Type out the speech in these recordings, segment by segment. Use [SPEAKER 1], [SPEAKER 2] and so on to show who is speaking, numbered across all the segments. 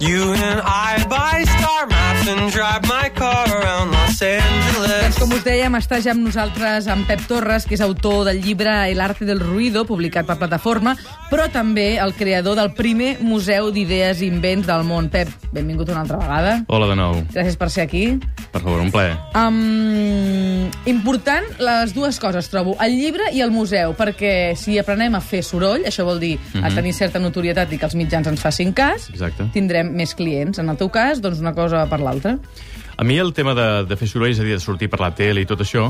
[SPEAKER 1] You and I buy star maps and drive my
[SPEAKER 2] Doncs com us dèiem, està ja amb nosaltres en Pep Torres, que és autor del llibre El arte del ruido, publicat per plataforma, però també el creador del primer museu d'idees i invents del món. Pep, benvingut una altra vegada.
[SPEAKER 3] Hola de nou.
[SPEAKER 2] Gràcies per ser aquí.
[SPEAKER 3] Per favor, un plaer.
[SPEAKER 2] Um, important les dues coses, trobo, el llibre i el museu, perquè si aprenem a fer soroll, això vol dir a tenir certa notorietat i que els mitjans ens facin cas,
[SPEAKER 3] Exacte.
[SPEAKER 2] tindrem més clients. En el teu cas, doncs una cosa per l'altra.
[SPEAKER 3] A mi el tema de, de fer soroll, és a dir, de sortir per la tele i tot això,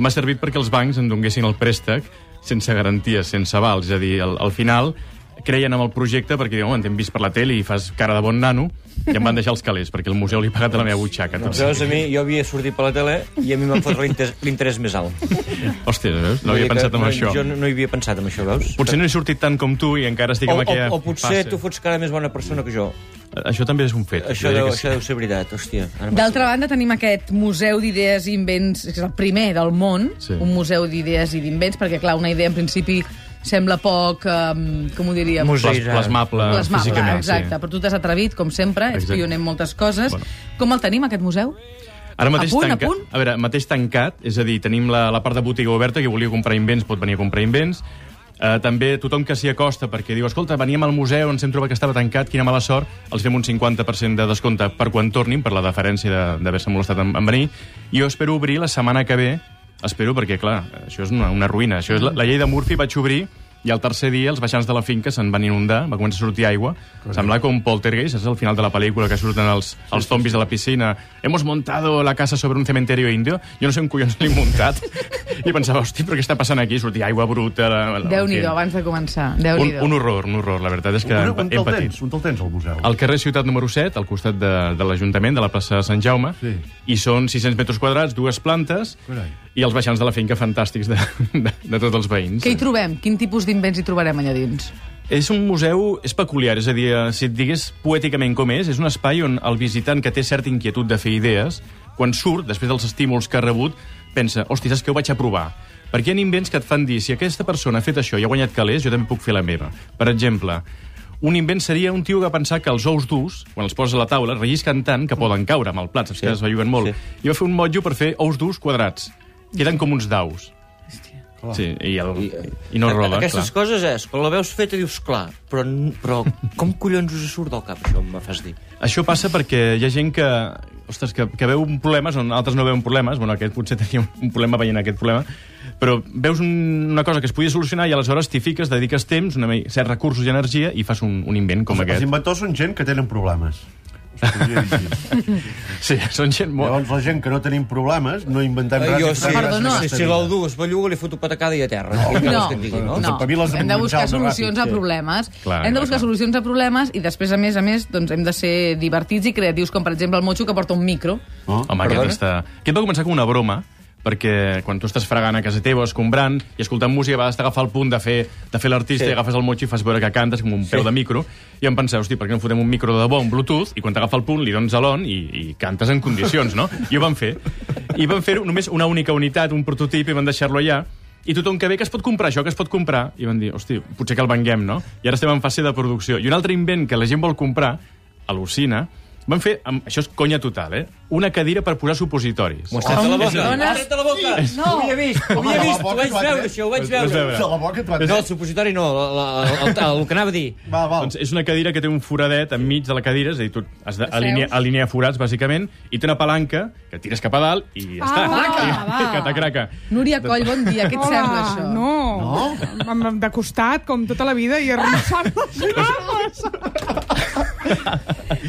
[SPEAKER 3] m'ha servit perquè els bancs em donguessin el préstec sense garanties, sense avals. És a dir, al, al final creien en el projecte perquè diuen, t'hem vist per la tele i fas cara de bon nano, i em van deixar els calés, perquè el museu li ha pagat de la meva butxaca. Tot
[SPEAKER 4] Veus, a mi, jo havia sortit per la tele i a mi m'ha fot l'interès més alt.
[SPEAKER 3] Hòstia, veus? No havia pensat en això.
[SPEAKER 4] Jo no, no hi havia pensat en això, veus?
[SPEAKER 3] Potser no he sortit tant com tu i encara estic
[SPEAKER 4] o,
[SPEAKER 3] en aquella
[SPEAKER 4] o, o potser
[SPEAKER 3] fase.
[SPEAKER 4] tu fots cara més bona persona que jo.
[SPEAKER 3] Això també és un fet.
[SPEAKER 4] Això deu, això deu ser veritat, hòstia.
[SPEAKER 2] D'altra banda, tenim aquest Museu d'Idees i Invents, que és el primer del món,
[SPEAKER 3] Sí.
[SPEAKER 2] un museu d'idees i d'invents, perquè, clar, una idea en principi sembla poc, um, com ho diríem?
[SPEAKER 3] Plas, plasmable,
[SPEAKER 2] Plasmable,
[SPEAKER 3] físicament.
[SPEAKER 2] exacte.
[SPEAKER 3] Sí.
[SPEAKER 2] Però tu t'has atrevit, com sempre, ets
[SPEAKER 3] Exacte.
[SPEAKER 2] pioner en moltes coses.
[SPEAKER 3] Bueno.
[SPEAKER 2] Com el tenim, aquest museu?
[SPEAKER 3] Ara mateix
[SPEAKER 2] A punt, a
[SPEAKER 3] tancat.
[SPEAKER 2] punt?
[SPEAKER 3] A veure, mateix tancat, és a dir, tenim la, la part de botiga oberta, qui volia comprar invents pot venir a comprar invents. Uh, també tothom que s'hi acosta perquè diu, escolta, veníem al museu, ens hem trobat que estava tancat, quina mala sort, els fem un 50% de descompte per quan tornin, per la deferència de- d'haver-se molestat en, en venir. I jo espero obrir la setmana que ve, espero perquè, clar, això és una, una ruïna. Això és la, la llei de Murphy, vaig obrir, i al tercer dia els baixants de la finca se'n van inundar, va començar a sortir aigua. Semblava com Poltergeist, és el final de la pel·lícula que surten els, els zombis de la piscina. Hemos montado la casa sobre un cementerio indio. Jo no sé on collons l'he muntat. I pensava, hosti, però què està passant aquí? Sortia aigua bruta... La, en fi.
[SPEAKER 2] abans de començar.
[SPEAKER 3] un,
[SPEAKER 2] Déu-n'hi-do.
[SPEAKER 3] un horror, un horror. La veritat és que hem,
[SPEAKER 5] on
[SPEAKER 3] hem patit.
[SPEAKER 5] tens? On te'l tens, al museu?
[SPEAKER 3] Al carrer Ciutat número 7, al costat de, de l'Ajuntament, de la plaça de Sant Jaume,
[SPEAKER 5] Sí.
[SPEAKER 3] i són 600 metres quadrats, dues plantes,
[SPEAKER 5] Carai.
[SPEAKER 3] I els baixants de la finca fantàstics de, de, de tots els veïns.
[SPEAKER 2] Què hi trobem? Quin tipus d'invents hi trobarem allà dins?
[SPEAKER 3] És un museu és peculiar, és a dir, eh, si et digués poèticament com és, és un espai on el visitant que té certa inquietud de fer idees, quan surt, després dels estímuls que ha rebut, pensa, hosti, saps què ho vaig a provar? Perquè hi ha invents que et fan dir, si aquesta persona ha fet això i ha guanyat calés, jo també puc fer la meva. Per exemple, un invent seria un tio que pensar que els ous durs, quan els poses a la taula, rellisquen tant que poden caure amb el plat, saps
[SPEAKER 4] Sí,
[SPEAKER 3] que es belluguen molt.
[SPEAKER 4] sí.
[SPEAKER 3] I va fer un motllo per fer ous durs quadrats. Queden com uns daus. Sí, i, el, i no roda,
[SPEAKER 4] Aquestes
[SPEAKER 3] clar.
[SPEAKER 4] coses és, quan la veus feta dius, clar, però, però com collons us surt del cap això, me fas dir?
[SPEAKER 3] Això passa perquè hi ha gent que, ostres, que, que veu un problemes on altres no veuen problemes. Bueno, aquest potser tenia un, problema veient aquest problema. Però veus un, una cosa que es podia solucionar i aleshores t'hi fiques, dediques temps, una, certs recursos i energia i fas un, un invent com
[SPEAKER 5] Els, els
[SPEAKER 3] aquest.
[SPEAKER 5] inventors són gent que tenen problemes.
[SPEAKER 3] Sí, són gent molt...
[SPEAKER 5] Llavors, la gent que no tenim problemes, no inventem res.
[SPEAKER 4] jo,
[SPEAKER 2] Perdó,
[SPEAKER 5] en
[SPEAKER 2] no.
[SPEAKER 4] si, dur es belluga, li foto patacada i a terra.
[SPEAKER 2] No,
[SPEAKER 4] no?
[SPEAKER 2] no.
[SPEAKER 5] de
[SPEAKER 2] hem de buscar solucions a
[SPEAKER 5] sí.
[SPEAKER 2] problemes.
[SPEAKER 3] Clar,
[SPEAKER 2] hem de buscar
[SPEAKER 3] clar.
[SPEAKER 2] solucions a problemes i després, a més a més, doncs, hem de ser divertits i creatius, com per exemple el Mocho que porta un micro.
[SPEAKER 5] No?
[SPEAKER 3] Home,
[SPEAKER 4] Perdona?
[SPEAKER 3] aquest, està... aquest va començar com una broma, perquè quan tu estàs fregant a casa teva, escombrant, i escoltant música, a vegades t'agafa el punt de fer, de fer l'artista
[SPEAKER 4] Sí.
[SPEAKER 3] i agafes el motxo i fas veure que cantes com un peu de micro, i em pensava, hosti, per què no fotem un micro de bo, un Bluetooth, i quan t'agafa el punt li dones a l'on i, i cantes en condicions, no? I ho van fer. I van fer només una única unitat, un prototip, i van deixar-lo allà, i tothom que ve que es pot comprar això, que es pot comprar, i van dir, hosti, potser que el venguem, no? I ara estem en fase de producció. I un altre invent que la gent vol comprar, al·lucina, van fer, amb, això és conya total, eh? Una cadira per posar supositoris.
[SPEAKER 4] M'ho has tret a la boca.
[SPEAKER 2] Dones-
[SPEAKER 4] M'ho has tret a la boca.
[SPEAKER 2] No.
[SPEAKER 4] Ho havia vist, ho havia vist, ho vaig veure, això, ho vaig veure.
[SPEAKER 3] veure.
[SPEAKER 5] La boca t'ho ha
[SPEAKER 4] No, el supositori no, la, la, el, el, el que anava a dir.
[SPEAKER 5] Va, va.
[SPEAKER 3] Doncs és una cadira que té un foradet enmig de la cadira, és a dir, tu has d'alinear alinear forats, bàsicament, i té una palanca que tires cap a dalt i ja està.
[SPEAKER 2] va,
[SPEAKER 3] I,
[SPEAKER 2] va.
[SPEAKER 3] que t'acraca.
[SPEAKER 2] Núria Coll, bon dia. Què et sembla, això?
[SPEAKER 6] No, no? De costat, com tota la vida, i arronsant les cames.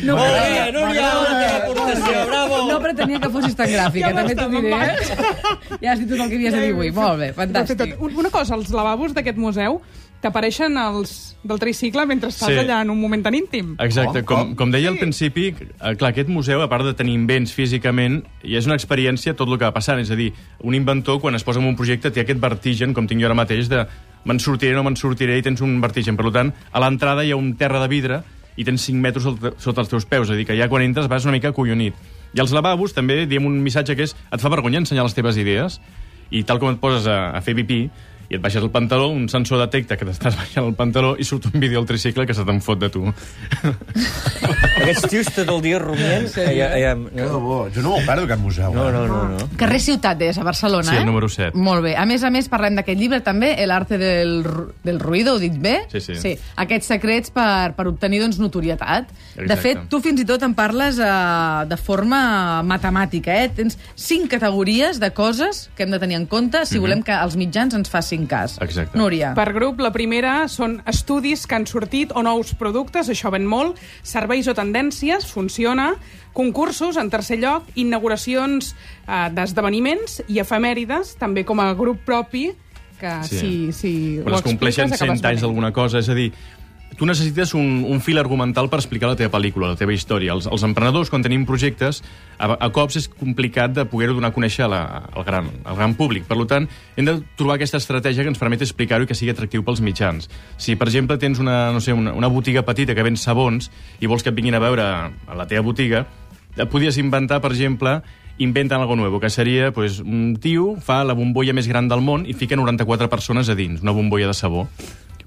[SPEAKER 2] No,
[SPEAKER 4] Núria, la teva aportació, bravo.
[SPEAKER 2] no pretenia que fossis tan gràfica,
[SPEAKER 6] Ja
[SPEAKER 2] també t'ho diré. Eh? Ja has dit tot el que havies de dir avui. Molt bé, fantàstic.
[SPEAKER 6] Un- Una cosa, els lavabos d'aquest museu t'apareixen els del tricicle mentre estàs
[SPEAKER 3] Sí.
[SPEAKER 6] allà en un moment tan íntim.
[SPEAKER 3] Exacte,
[SPEAKER 5] Com,
[SPEAKER 3] com, deia al
[SPEAKER 6] Sí.
[SPEAKER 3] principi, eh, clar, aquest museu, a part de tenir invents físicament, i és una experiència tot el que va passant. És a dir, un inventor, quan es posa en un projecte, té aquest vertigen, com tinc jo ara mateix, de me'n sortiré, no me'n sortiré, i tens un vertigen. Per tant, a l'entrada hi ha un terra de vidre i tens 5 metres sota, els teus peus, és a dir, que ja quan entres vas una mica acollonit. I als lavabos també diem un missatge que és et fa vergonya ensenyar les teves idees i tal com et poses a, a fer pipí i et baixes el pantaló, un sensor detecta que t'estàs baixant el pantaló i surt un vídeo al tricicle que se te'n fot de tu.
[SPEAKER 4] Aquests tios tot el dia rumiant... Sí. Ja, ja,
[SPEAKER 5] Que de bo. Jo no me'l perdo, aquest museu.
[SPEAKER 4] no,
[SPEAKER 5] eh?
[SPEAKER 4] no, no, no.
[SPEAKER 2] Carrer Ciutat, deies, a Barcelona,
[SPEAKER 3] Sí,
[SPEAKER 2] eh?
[SPEAKER 3] el número set.
[SPEAKER 2] Molt bé. A més a més, parlem d'aquest llibre també, El arte del, del ruido, ho dic bé?
[SPEAKER 3] Sí, sí.
[SPEAKER 2] sí. Aquests secrets per, per obtenir doncs, notorietat. De
[SPEAKER 3] Exacte.
[SPEAKER 2] fet, tu fins i tot en parles eh, de forma matemàtica, eh? Tens cinc categories de coses que hem de tenir en compte si volem que els mitjans ens facin cas.
[SPEAKER 3] Exacte.
[SPEAKER 2] Núria.
[SPEAKER 6] Per grup, la primera són estudis que han sortit o nous productes, això ven molt, serveis o tendències, funciona, concursos, en tercer lloc, inauguracions eh, d'esdeveniments i efemèrides, també com a grup propi, que
[SPEAKER 3] Sí.
[SPEAKER 6] si, si
[SPEAKER 3] Quan es compleixen 100 anys d'alguna cosa, és a dir, tu necessites un, un fil argumental per explicar la teva pel·lícula, la teva història. Els, els emprenedors, quan tenim projectes, a, a cops és complicat de poder-ho donar a conèixer a la, al, gran, al gran públic. Per tant, hem de trobar aquesta estratègia que ens permet explicar-ho i que sigui atractiu pels mitjans. Si, per exemple, tens una, no sé, una, una botiga petita que ven sabons i vols que et vinguin a veure a la teva botiga, podies inventar, per exemple, inventen algo nuevo, que seria pues, un tio fa la bombolla més gran del món i fica 94 persones a dins, una bombolla de sabó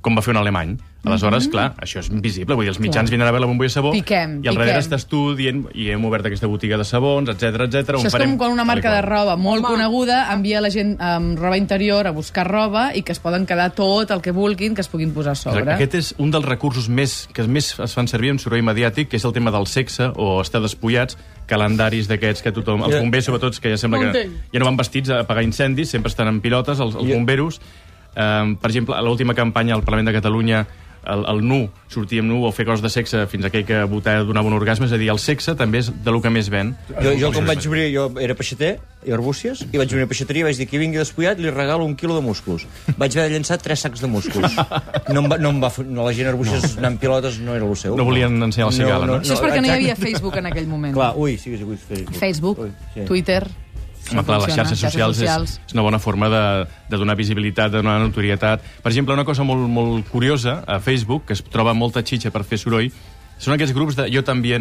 [SPEAKER 3] com va fer un alemany. Aleshores, clar, això és invisible, vull dir, els mitjans vindran a veure la bombolla de sabó
[SPEAKER 2] Piquem,
[SPEAKER 3] i al darrere
[SPEAKER 2] piquem.
[SPEAKER 3] estàs tu dient i hem obert aquesta botiga de sabons, etc etc.
[SPEAKER 2] Això és com quan una marca de roba molt
[SPEAKER 6] Home.
[SPEAKER 2] coneguda envia la gent amb roba interior a buscar roba i que es poden quedar tot el que vulguin que es puguin posar a sobre.
[SPEAKER 3] Exacte. Aquest és un dels recursos més que més es fan servir en soroll mediàtic, que és el tema del sexe o estar despullats, calendaris d'aquests que tothom... Els bombers, sobretot, que ja sembla que ja no van vestits a apagar incendis, sempre estan en pilotes, els, els bomberos. Um, per exemple, a l'última campanya al Parlament de Catalunya el, el nu, sortir amb nu o fer coses de sexe fins a aquell que votar donava un orgasme, és a dir, el sexe també és de lo que més ven.
[SPEAKER 4] Jo, jo quan vaig obrir, jo era peixater i arbúcies, i vaig obrir una peixateria i vaig dir que vingui despullat li regalo un quilo de músculs. Vaig haver de llançar tres sacs de músculs. No em va, no em va, no, la gent arbúcies anant amb pilotes no era el seu.
[SPEAKER 3] No volien ensenyar la cigala, no?
[SPEAKER 2] Això és perquè no hi havia. Facebook en aquell moment.
[SPEAKER 4] Clar, ui, sí que sí, Facebook.
[SPEAKER 2] Facebook,
[SPEAKER 4] Ui, sí.
[SPEAKER 2] Twitter...
[SPEAKER 3] Home, clar, les xarxes socials, és, és una bona forma de, de donar visibilitat, de donar notorietat. Per exemple, una cosa molt, molt curiosa a Facebook, que es troba molta xitxa per fer soroll, són aquests grups de jo també,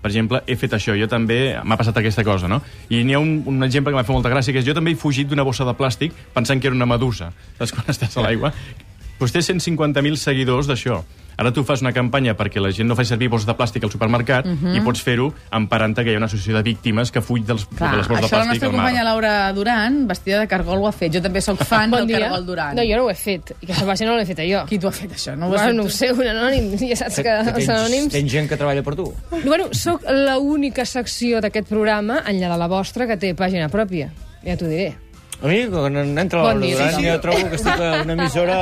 [SPEAKER 3] per exemple, he fet això, jo també m'ha passat aquesta cosa, no? I n'hi ha un, un exemple que m'ha fet molta gràcia, que és jo també he fugit d'una bossa de plàstic pensant que era una medusa. Saps quan estàs a l'aigua? Doncs té 150.000 seguidors d'això. Ara tu fas una campanya perquè la gent no fa servir bosses de plàstic al supermercat i pots fer-ho emparant-te que hi ha una associació de víctimes que fuig dels,
[SPEAKER 2] Clar,
[SPEAKER 3] de les bosses de
[SPEAKER 2] això la
[SPEAKER 3] plàstic
[SPEAKER 2] nostra
[SPEAKER 3] al mar.
[SPEAKER 2] companya Laura Duran, vestida de cargol, ho ha fet. Jo també sóc fan
[SPEAKER 7] Bon
[SPEAKER 2] del
[SPEAKER 7] dia.
[SPEAKER 2] cargol Duran.
[SPEAKER 7] No, jo no ho he fet. I que se'n vagi no l'he fet jo.
[SPEAKER 2] Qui t'ho ha fet, això? No ho
[SPEAKER 7] Bueno,
[SPEAKER 2] fet
[SPEAKER 7] no
[SPEAKER 2] tu?
[SPEAKER 7] ho sé, un anònim. Ja saps que els
[SPEAKER 4] tens,
[SPEAKER 7] anònims...
[SPEAKER 4] tens gent que treballa per tu.
[SPEAKER 7] Bueno, sóc l'única secció d'aquest programa, enllà de la vostra, que té pàgina pròpia. Ja t'ho diré.
[SPEAKER 4] A mi, quan entra la
[SPEAKER 7] Bon dia.
[SPEAKER 4] Duran,
[SPEAKER 7] Sí, sí.
[SPEAKER 4] jo trobo que estic a una emissora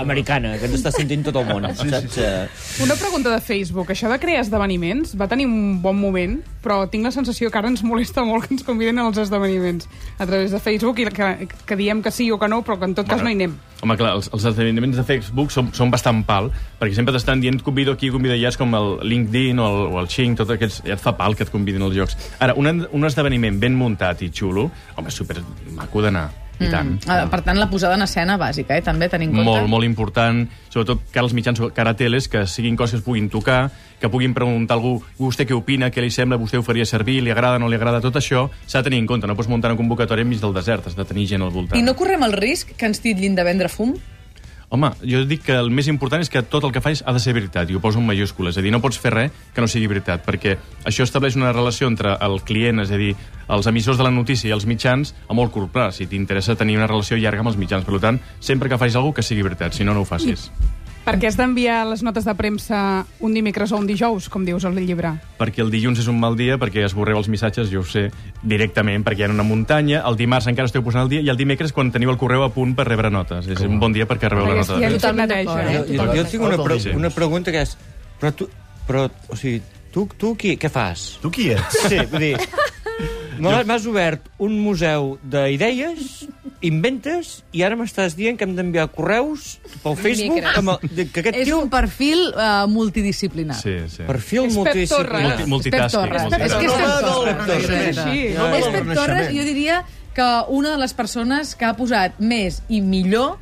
[SPEAKER 4] americana, que ens està sentint tot el món, saps? Eh,
[SPEAKER 6] Una pregunta de Facebook. Això de crear esdeveniments va tenir un bon moment, però tinc la sensació que ara ens molesta molt que ens conviden als esdeveniments a través de Facebook i que, que diem que sí o que no, però que en tot cas no hi anem.
[SPEAKER 3] Home, clar, els, els esdeveniments de Facebook són, són bastant pal, perquè sempre t'estan dient convido aquí, convido allà, és com el LinkedIn o el, o el Xing, tot aquests, ja et fa pal que et convidin als jocs. Ara, un, un esdeveniment ben muntat i xulo, home, és super maco d'anar, i tant.
[SPEAKER 2] Ah, per tant, la posada en escena bàsica, eh? també tenint en compte.
[SPEAKER 3] Molt, molt important, sobretot cara als mitjans, cara a teles, que siguin coses que es puguin tocar, que puguin preguntar a algú, vostè què opina, què li sembla, vostè ho faria servir, li agrada, no li agrada, tot això s'ha de tenir en compte, no pots muntar una convocatòria enmig del desert, has de tenir gent al voltant.
[SPEAKER 2] I no correm el risc que ens titllin de vendre fum?
[SPEAKER 3] Home, jo dic que el més important és que tot el que fas ha de ser veritat, i ho poso en majúscules. És a dir, no pots fer res que no sigui veritat, perquè això estableix una relació entre el client, és a dir, els emissors de la notícia i els mitjans, a molt curt plaç, si t'interessa tenir una relació llarga amb els mitjans. Per tant, sempre que facis alguna que sigui veritat, si no, no ho facis.
[SPEAKER 6] Per què has d'enviar les notes de premsa un dimecres o un dijous, com dius al llibre?
[SPEAKER 3] Perquè el dilluns és un mal dia, perquè esborreu els missatges, jo ho sé, directament, perquè hi ha una muntanya, el dimarts encara esteu posant el dia, i el dimecres quan teniu el correu a punt per rebre notes. És un bon dia perquè rebeu la nota.
[SPEAKER 6] ja
[SPEAKER 3] de.
[SPEAKER 7] Totalment d'acord,
[SPEAKER 6] eh?
[SPEAKER 4] jo, jo, tinc una, pre una pregunta que és... Però tu, però, o sigui, tu, tu qui, què fas?
[SPEAKER 5] Tu qui ets?
[SPEAKER 4] Sí, vull dir... m'ha- M'has obert un museu d'idees, inventes, i ara m'estàs dient que hem d'enviar correus pel Facebook amb el, de- que aquest
[SPEAKER 2] És
[SPEAKER 4] tio...
[SPEAKER 2] un perfil uh, multidisciplinar.
[SPEAKER 3] Sí, sí.
[SPEAKER 4] Perfil
[SPEAKER 6] És Pep
[SPEAKER 4] multidisciplinar.
[SPEAKER 6] Torres.
[SPEAKER 3] Multi- multitasking.
[SPEAKER 2] Pep Torres.
[SPEAKER 3] multitasking.
[SPEAKER 2] És que és Pep
[SPEAKER 5] no,
[SPEAKER 2] Torres.
[SPEAKER 5] no, no, no,
[SPEAKER 6] És
[SPEAKER 5] no,
[SPEAKER 6] així.
[SPEAKER 5] no, no,
[SPEAKER 2] és
[SPEAKER 5] no,
[SPEAKER 2] Pep Torres, jo diria que una de les persones que ha posat més i millor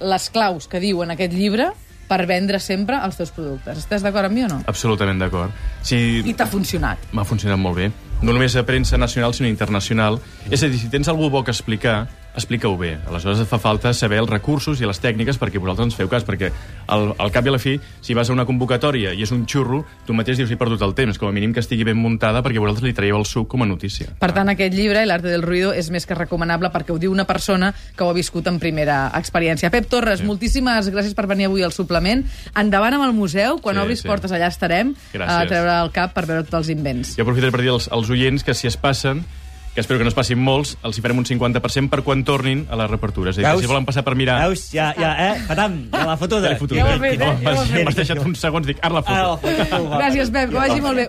[SPEAKER 2] les claus que diu en aquest llibre per vendre sempre els teus productes. Estàs d'acord amb mi o no?
[SPEAKER 3] Absolutament d'acord. Si...
[SPEAKER 2] I t'ha funcionat.
[SPEAKER 3] M'ha funcionat molt bé. No només a premsa nacional, sinó internacional. És a dir, si tens algú bo que explicar, explica-ho bé. Aleshores et fa falta saber els recursos i les tècniques perquè vosaltres ens feu cas, perquè al, al cap i a la fi, si vas a una convocatòria i és un xurro, tu mateix dius he perdut el temps, com a mínim que estigui ben muntada perquè vosaltres li traieu el suc com a notícia.
[SPEAKER 2] Per tant, aquest llibre, El arte del ruido, és més que recomanable perquè ho diu una persona que ho ha viscut en primera experiència. Pep Torres, sí. moltíssimes gràcies per venir avui al suplement. Endavant amb el museu, quan
[SPEAKER 3] Sí,
[SPEAKER 2] obris
[SPEAKER 3] sí.
[SPEAKER 2] portes allà estarem
[SPEAKER 3] Gràcies.
[SPEAKER 2] a treure el cap per veure tots els invents.
[SPEAKER 3] Jo aprofitaré per dir als, als oients que si es passen, que espero que no es passin molts, els hi farem un 50% per quan tornin a la reapertura. És a dir, que
[SPEAKER 4] Veus?
[SPEAKER 3] si volen passar per mirar...
[SPEAKER 4] Veus? Ja, ja, eh? Patam, ja la fotuda.
[SPEAKER 3] Ja l'he
[SPEAKER 2] Ja
[SPEAKER 3] eh?
[SPEAKER 2] fet, eh? Ja
[SPEAKER 3] M'has deixat uns segons, dic, ara la foto.
[SPEAKER 4] Ah, la foto.
[SPEAKER 2] Gràcies, Pep, que vagi molt bé.